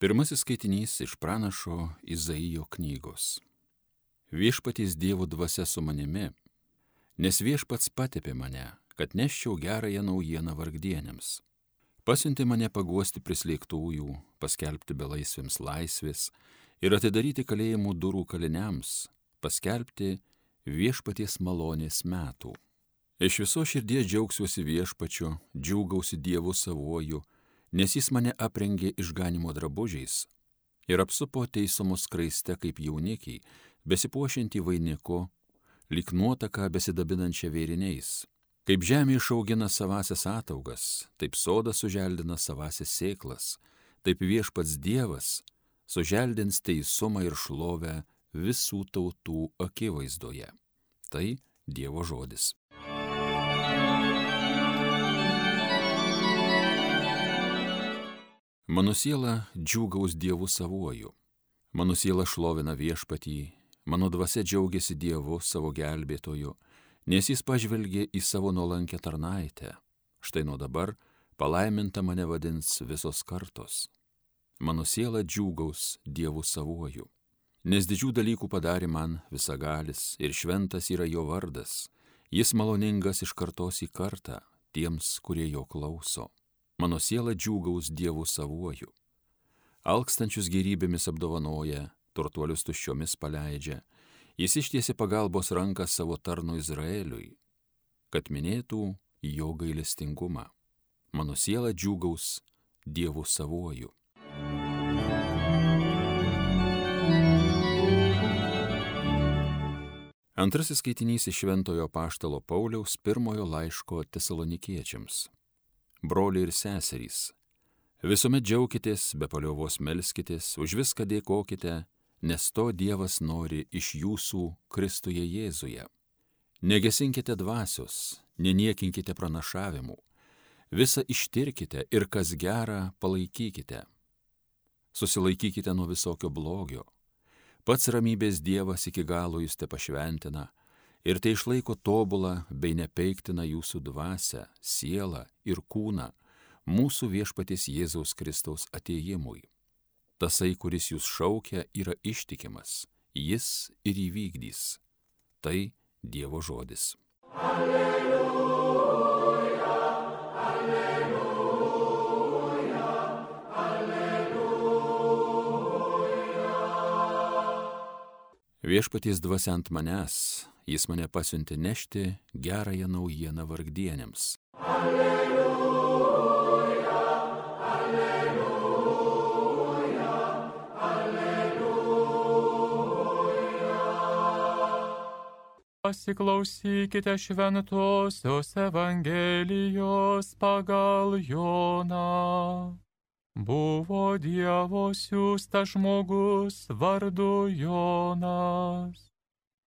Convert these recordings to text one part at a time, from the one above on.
Pirmasis skaitinys iš pranašo Izaijo knygos. Viešpatys Dievo dvasia su manimi, nes viešpats patepė mane, kad neščiau gerąją naujieną vargdienėms. Pasiuntė mane paguosti prislėgtųjų, paskelbti belaisvėms laisvės ir atidaryti kalėjimų durų kaliniams, paskelbti viešpaties malonės metų. Iš viso širdies džiaugsiuosi viešpačiu, džiaugausi Dievu savuoju, nes jis mane aprengė išganimo drabužiais ir apsupo teisomos kraiste kaip jaunikiai, besipuošinti vainiku, lik nuotaka besidabinančia vėriniais. Kaip žemė išaugina savasias ataugas, taip sodas suželdina savasias sėklas, taip viešpats Dievas suželdins teisumą ir šlovę visų tautų akivaizdoje. Tai Dievo žodis. Mano siela džiūgaus Dievu savuoju. Mano siela šlovina viešpatį, mano dvasia džiaugiasi Dievu savo gelbėtoju, nes jis pažvelgė į savo nuolankę tarnaitę. Štai nuo dabar palaiminta mane vadins visos kartos. Mano siela džiūgaus Dievu savuoju. Nes didžių dalykų padarė man visagalis ir šventas yra jo vardas. Jis maloningas iš kartos į kartą tiems, kurie jo klauso mano siela džiūgaus Dievu savuoju. Alkstančius gerybėmis apdovanoja, turtuolius tuščiomis paleidžia, jis ištiesi pagalbos ranką savo tarnu Izraeliui, kad minėtų jo gailestingumą. Mano siela džiūgaus Dievu savuoju. Antrasis skaitinys iš Šventojo Paštalo Pauliaus pirmojo laiško tesalonikiečiams broliai ir seserys. Visuomet džiaukitės, be paliovos melskitės, už viską dėkokite, nes to Dievas nori iš jūsų Kristuje Jėzuje. Negesinkite dvasios, neniekinkite pranašavimų, visą ištirkite ir kas gera palaikykite. Susilaikykite nuo visokio blogio. Pats ramybės Dievas iki galo jūs te pašventina ir tai išlaiko tobulą bei nepeiktina jūsų dvasę, sielą ir kūną mūsų viešpaties Jėzaus Kristaus ateimui. Tasai, kuris jūs šaukia, yra ištikimas, jis ir įvykdys. Tai Dievo žodis. Alleluja, alleluja, alleluja. Viešpaties dvasia ant manęs jis mane pasiuntė nešti gerąją naujieną vargdienėms. Alleluja, alleluja, alleluja. Pasiklausykite šventosios Evangelijos pagal Joną. Buvo Dievo siūstas žmogus vardu Jonas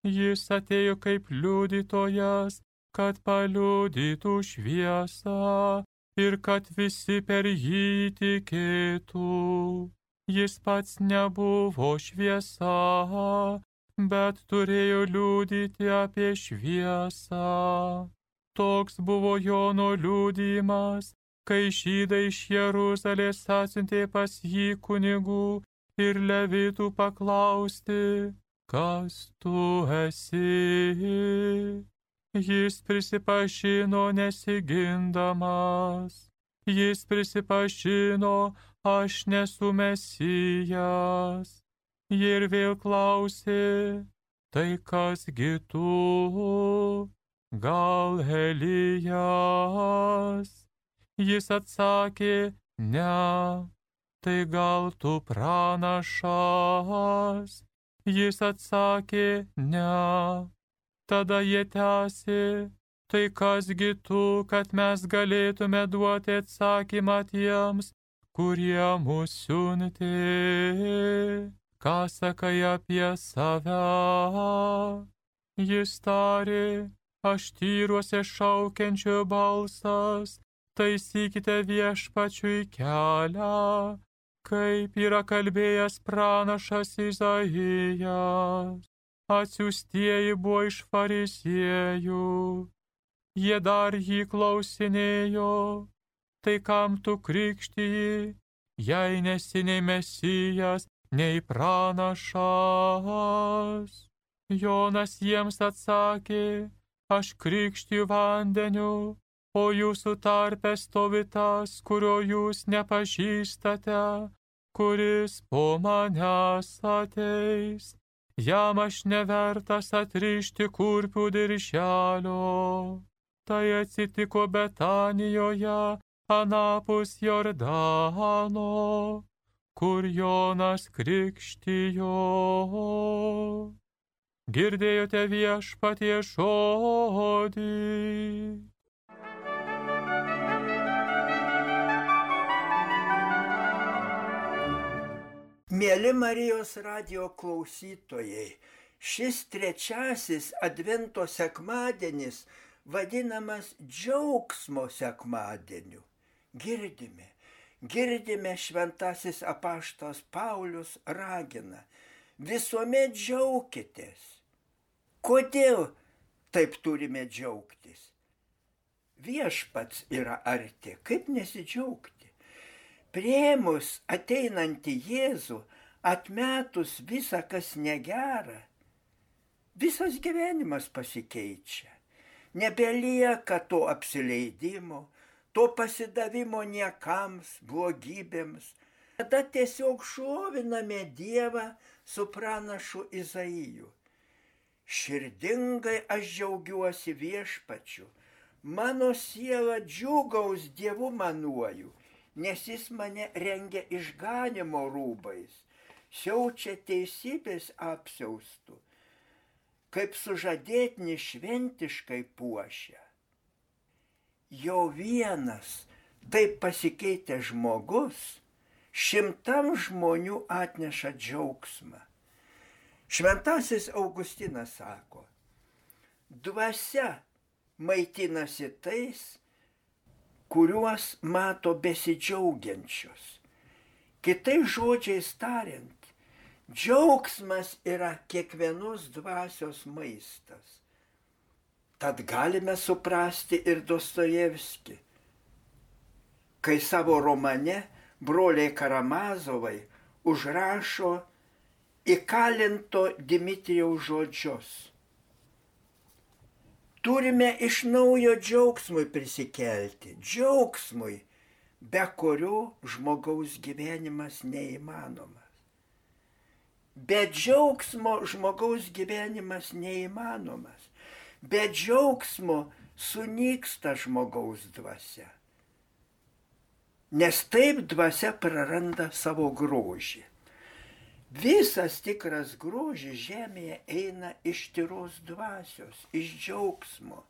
Jis atėjo kaip liudytojas, kad paliudytų šviesą ir kad visi per jį tikėtų. Jis pats nebuvo šviesa, bet turėjo liūdyti apie šviesą. Toks buvo Jono liūdimas, kai žydai iš Jeruzalės atsintė pas jį kunigų ir levitų paklausti, kas tu esi. Jis prisipažino nesigindamas. Jis prisipažino, aš nesu mesijas. Ir vėl klausė, tai kasgi tu, gal Elijas? Jis atsakė, ne, tai gal tu pranašas. Jis atsakė, ne. Tada jie tęsė, tai kasgi tu, kad mes galėtume duoti atsakymą tiems, kurie mūsų siuntė. Ką sakai apie save? Jis tarė, aš tyruose šaukiančio balsas, taisykite viešpačiui kelią, kaip yra kalbėjęs pranašas Izaijas. Atsiųstieji buvo iš fariziejų. Jie dar jį klausinėjo, tai kam tu krikštyji jei nesi nei mesijas, nei pranašas. Jonas jiems atsakė, aš krikštiu vandeniu, o jūsų tarpe stovi tas, kurio jūs nepažįstate, kuris po manęs ateis. Jam aš nevertas atrišti kurpių dirželio. Tai atsitiko Betanijoje, anapus Jordano, kur Jonas krikštijo. Girdėjote viešpatie žodį. Mėly Marijos radio klausytojai, šis trečiasis Advento sekmadienis vadinamas džiaugsmo sekmadieniu. Girdime, girdime šventasis apaštas Paulius ragina, visuomet džiaukitės. Kodėl taip turime džiaugtis? Viešpats yra arti, kaip nesidžiaugti? Prieimus ateinantį Jėzų, atmetus visą, kas negera, visas gyvenimas pasikeičia. Nebelieka to apsileidimo, to pasidavimo niekams, blogybėms. Tada tiesiog šloviname Dievą su pranašu Izaiju. Širdingai aš džiaugiuosi viešpačiu, mano siela džiugaus Dievu manuoju nes jis mane rengia išganimo rūbais, siaučia teisybės apsiaustų, kaip sužadėtinį šventiškai puošia. Jo vienas taip pasikeitęs žmogus šimtam žmonių atneša džiaugsmą. Šventasis Augustinas sako, dvasia maitinasi tais, kuriuos mato besidžiaugiančius. Kitais žodžiais tariant, džiaugsmas yra kiekvienos dvasios maistas. Tad galime suprasti ir Dostojevski, kai savo romane broliai Karamazovai užrašo įkalinto Dimitrijaus žodžius Turime iš naujo džiaugsmui prisikelti, džiaugsmui, be kurio žmogaus gyvenimas neįmanomas. Be džiaugsmo žmogaus gyvenimas neįmanomas. Be džiaugsmo sunyksta žmogaus dvasia. Nes taip dvasia praranda savo grožį. Visas tikras grožis žemėje eina iš tyros dvasios, iš džiaugsmo.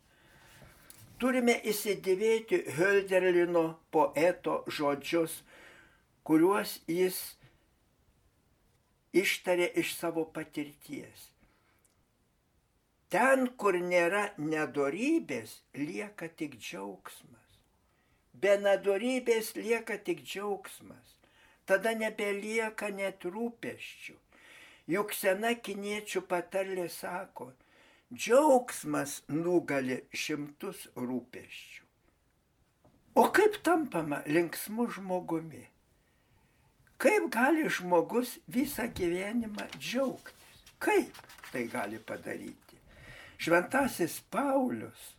Turime įsidėvėti Hölderlino poeto žodžius, kuriuos jis ištarė iš savo patirties. Ten, kur nėra nedorybės, lieka tik džiaugsmas. Be nedorybės lieka tik džiaugsmas tada nebelieka net rūpeščių. Juk sena kiniečių patarlė sako, džiaugsmas nugali šimtus rūpeščių. O kaip tampama linksmu žmogumi? Kaip gali žmogus visą gyvenimą džiaugtis? Kaip tai gali padaryti? Šventasis Paulius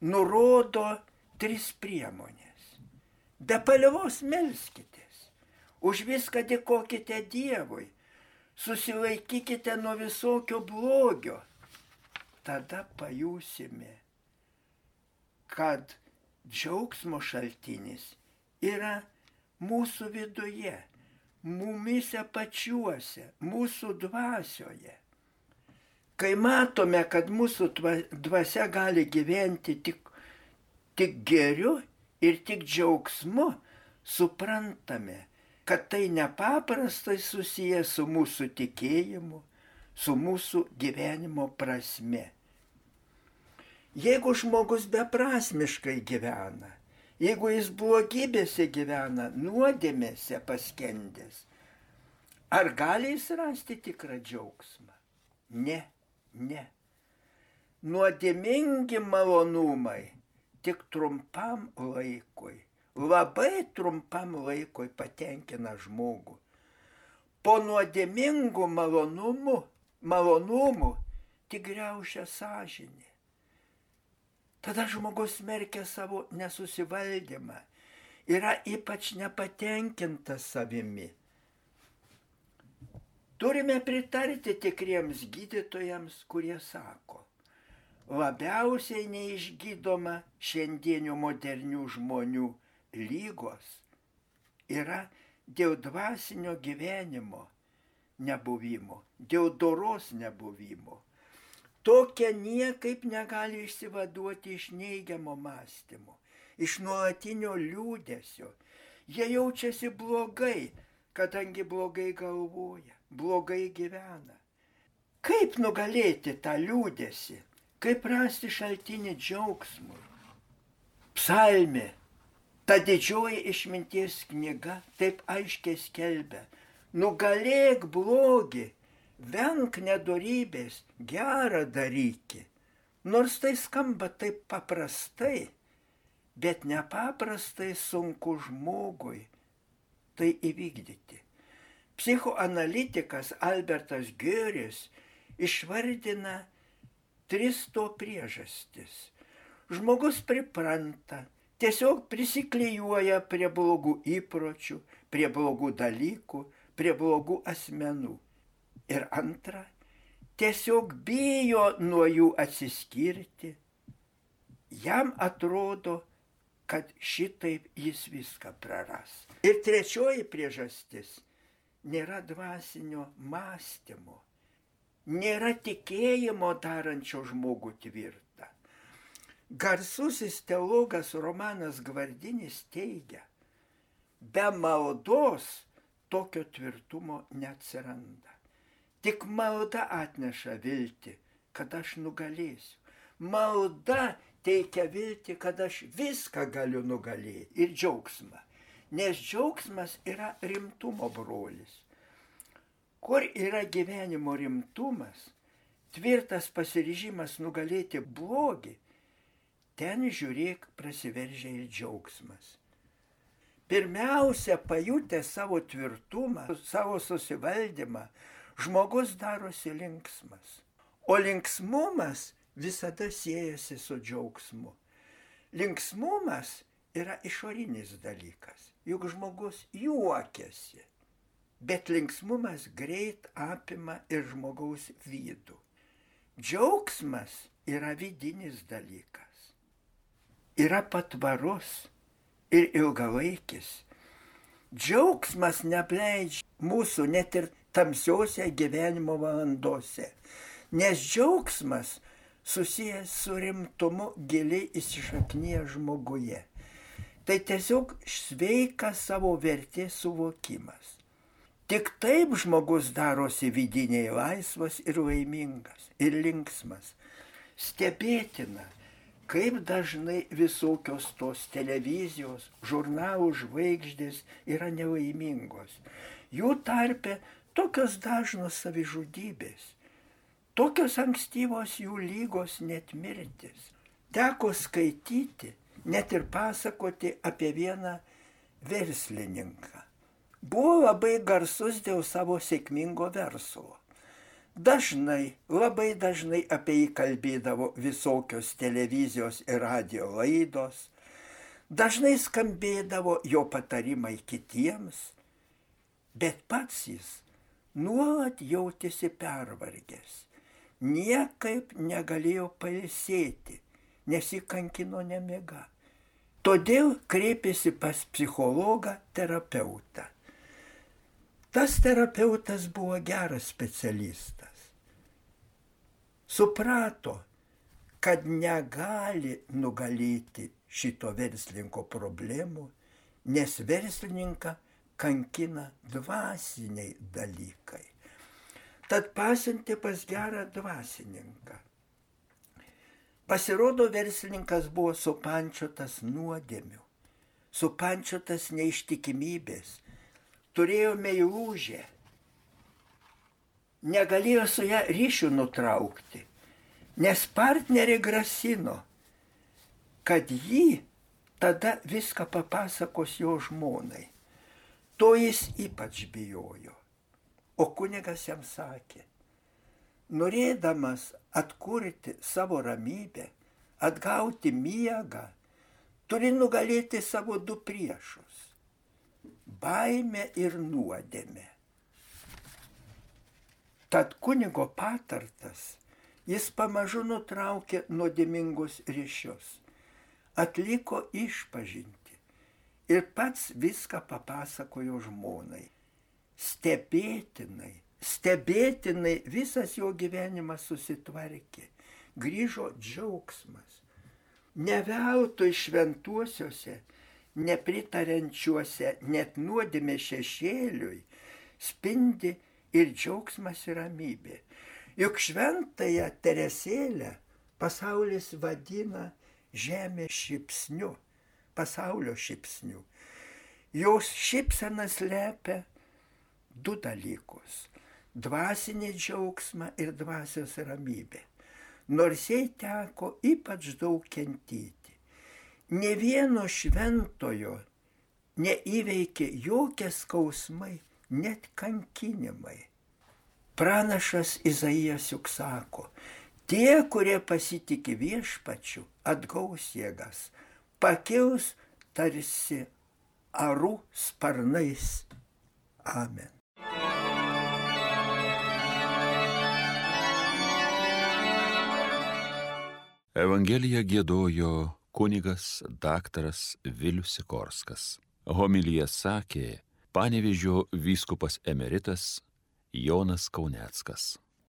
nurodo tris priemonės. Be palievos melskitės, už viską dėkokite Dievui, susilaikykite nuo visokio blogio. Tada pajusime, kad džiaugsmo šaltinis yra mūsų viduje, mumise pačiuose, mūsų dvasioje. Kai matome, kad mūsų dvasia gali gyventi tik, tik geriu ir tik džiaugsmu suprantame, kad tai nepaprastai susiję su mūsų tikėjimu, su mūsų gyvenimo prasme. Jeigu žmogus beprasmiškai gyvena, jeigu jis blogybėse gyvena, nuodėmėse paskendęs, ar gali jis rasti tikrą džiaugsmą? Ne, ne. Nuodėmingi malonumai tik trumpam laikui, labai trumpam laikui patenkina žmogų. Po nuodėmingų malonumų, malonumų tik greušia sąžinė. Tada žmogus merkia savo nesusivaldymą, yra ypač nepatenkintas savimi. Turime pritarti tikriems gydytojams, kurie sako, labiausiai neišgydoma šiandienių modernių žmonių lygos yra dėl dvasinio gyvenimo nebuvimo, dėl doros nebuvimo. Tokia niekaip negali išsivaduoti iš neigiamo mąstymo, iš nuolatinio liūdėsio. Jie jaučiasi blogai, kadangi blogai galvoja, blogai gyvena. Kaip nugalėti tą liūdėsi, kaip rasti šaltinį džiaugsmui? Psalmė Ta didžioji išminties knyga taip aiškiai skelbia, nugalėk blogį, venk nedorybės, gerą darykį. Nors tai skamba taip paprastai, bet nepaprastai sunku žmogui tai įvykdyti. Psichoanalitikas Albertas Göris išvardina tris to priežastis. Žmogus pripranta, tiesiog prisiklyjuoja prie blogų įpročių, prie blogų dalykų, prie blogų asmenų. Ir antra, tiesiog bijo nuo jų atsiskirti. Jam atrodo, kad šitaip jis viską praras. Ir trečioji priežastis - nėra dvasinio mąstymo, nėra tikėjimo darančio žmogų tvirtą. Garsusis teologas Romanas Gvardinis teigia, be maldos tokio tvirtumo neatsiranda. Tik malda atneša viltį, kad aš nugalėsiu. Malda teikia viltį, kad aš viską galiu nugalėti ir džiaugsmą. Nes džiaugsmas yra rimtumo brolis. Kur yra gyvenimo rimtumas, tvirtas pasiryžimas nugalėti blogį, ten žiūrėk prasiveržia ir džiaugsmas. Pirmiausia, pajutę savo tvirtumą, savo susivaldymą, žmogus darosi linksmas. O linksmumas visada siejasi su džiaugsmu. Linksmumas yra išorinis dalykas, juk žmogus juokiasi. Bet linksmumas greit apima ir žmogaus vidų. Džiaugsmas yra vidinis dalykas yra patvarus ir ilgalaikis. Džiaugsmas nepleidžia mūsų net ir tamsiose gyvenimo valandose, nes džiaugsmas susijęs su rimtumu giliai įsišaknyje žmoguje. Tai tiesiog sveikas savo vertės suvokimas. Tik taip žmogus darosi vidiniai laisvas ir laimingas ir linksmas. Stebėtina, kaip dažnai visokios tos televizijos, žurnalų žvaigždės yra nelaimingos. Jų tarpe tokios dažnos savižudybės, tokios ankstyvos jų lygos net mirtis. Teko skaityti, net ir pasakoti apie vieną verslininką. Buvo labai garsus dėl savo sėkmingo verslo. Dažnai, labai dažnai apie jį kalbėdavo visokios televizijos ir radio laidos, dažnai skambėdavo jo patarimai kitiems, bet pats jis nuolat jautėsi pervargęs, niekaip negalėjo pailsėti, nes jį kankino nemiga. Todėl kreipėsi pas psichologą terapeutą. Tas terapeutas buvo geras specialistas suprato, kad negali nugalėti šito verslininko problemų, nes verslininką kankina dvasiniai dalykai. Tad pasiuntė pas gerą dvasininką. Pasirodo, verslininkas buvo supančiotas nuodėmių, supančiotas neištikimybės, turėjo meilūžę negalėjo su ją ryšių nutraukti, nes partnerė grasino, kad jį tada viską papasakos jo žmonai. To jis ypač bijojo. O kunigas jam sakė, norėdamas atkurti savo ramybę, atgauti miegą, turi nugalėti savo du priešus - baimę ir nuodėmę. Tad kunigo patartas jis pamažu nutraukė nuodėmingus ryšius, atliko išpažinti ir pats viską papasakojo žmonai. Stebėtinai, stebėtinai visas jo gyvenimas susitvarkė, grįžo džiaugsmas. Neveltui šventuosiuose, nepritarančiuose net nuodėmė šešėliui spindi ir džiaugsmas ir ramybė. Juk šventąją Teresėlę pasaulis vadina žemė šipsniu, pasaulio šipsniu. Jos šipsenas lepia du dalykus - dvasinį džiaugsmą ir dvasios ramybę. Nors jai teko ypač daug kentyti. Ne vieno šventojo neįveikė jokie skausmai, net kankinimai. Pranašas Izaijas juk sako, tie, kurie pasitikė viešpačiu, atgaus jėgas, pakils tarsi arų sparnais. Amen. Evangeliją gėdojo kunigas daktaras Vilius Sikorskas. Homilyje sakė Panevežio vyskupas emeritas Jonas Kauneckas.